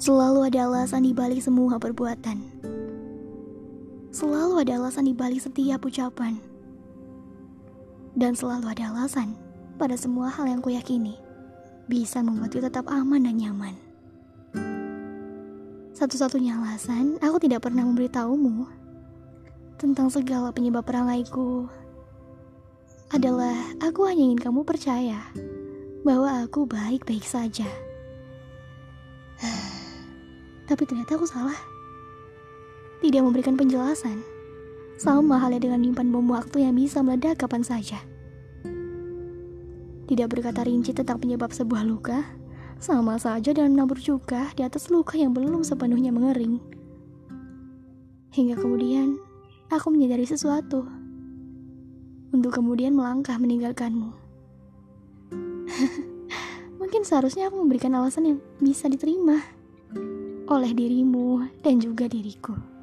Selalu ada alasan di balik semua perbuatan. Selalu ada alasan di balik setiap ucapan. Dan selalu ada alasan pada semua hal yang kuyakini bisa membuatku tetap aman dan nyaman. Satu-satunya alasan aku tidak pernah memberitahumu tentang segala penyebab perangaiku adalah aku hanya ingin kamu percaya bahwa aku baik-baik saja. Tapi ternyata aku salah. Tidak memberikan penjelasan. Sama halnya dengan menyimpan bom waktu yang bisa meledak kapan saja. Tidak berkata rinci tentang penyebab sebuah luka, sama saja dengan menabur cuka di atas luka yang belum sepenuhnya mengering. Hingga kemudian, aku menyadari sesuatu. Untuk kemudian melangkah meninggalkanmu. Mungkin seharusnya aku memberikan alasan yang bisa diterima oleh dirimu dan juga diriku.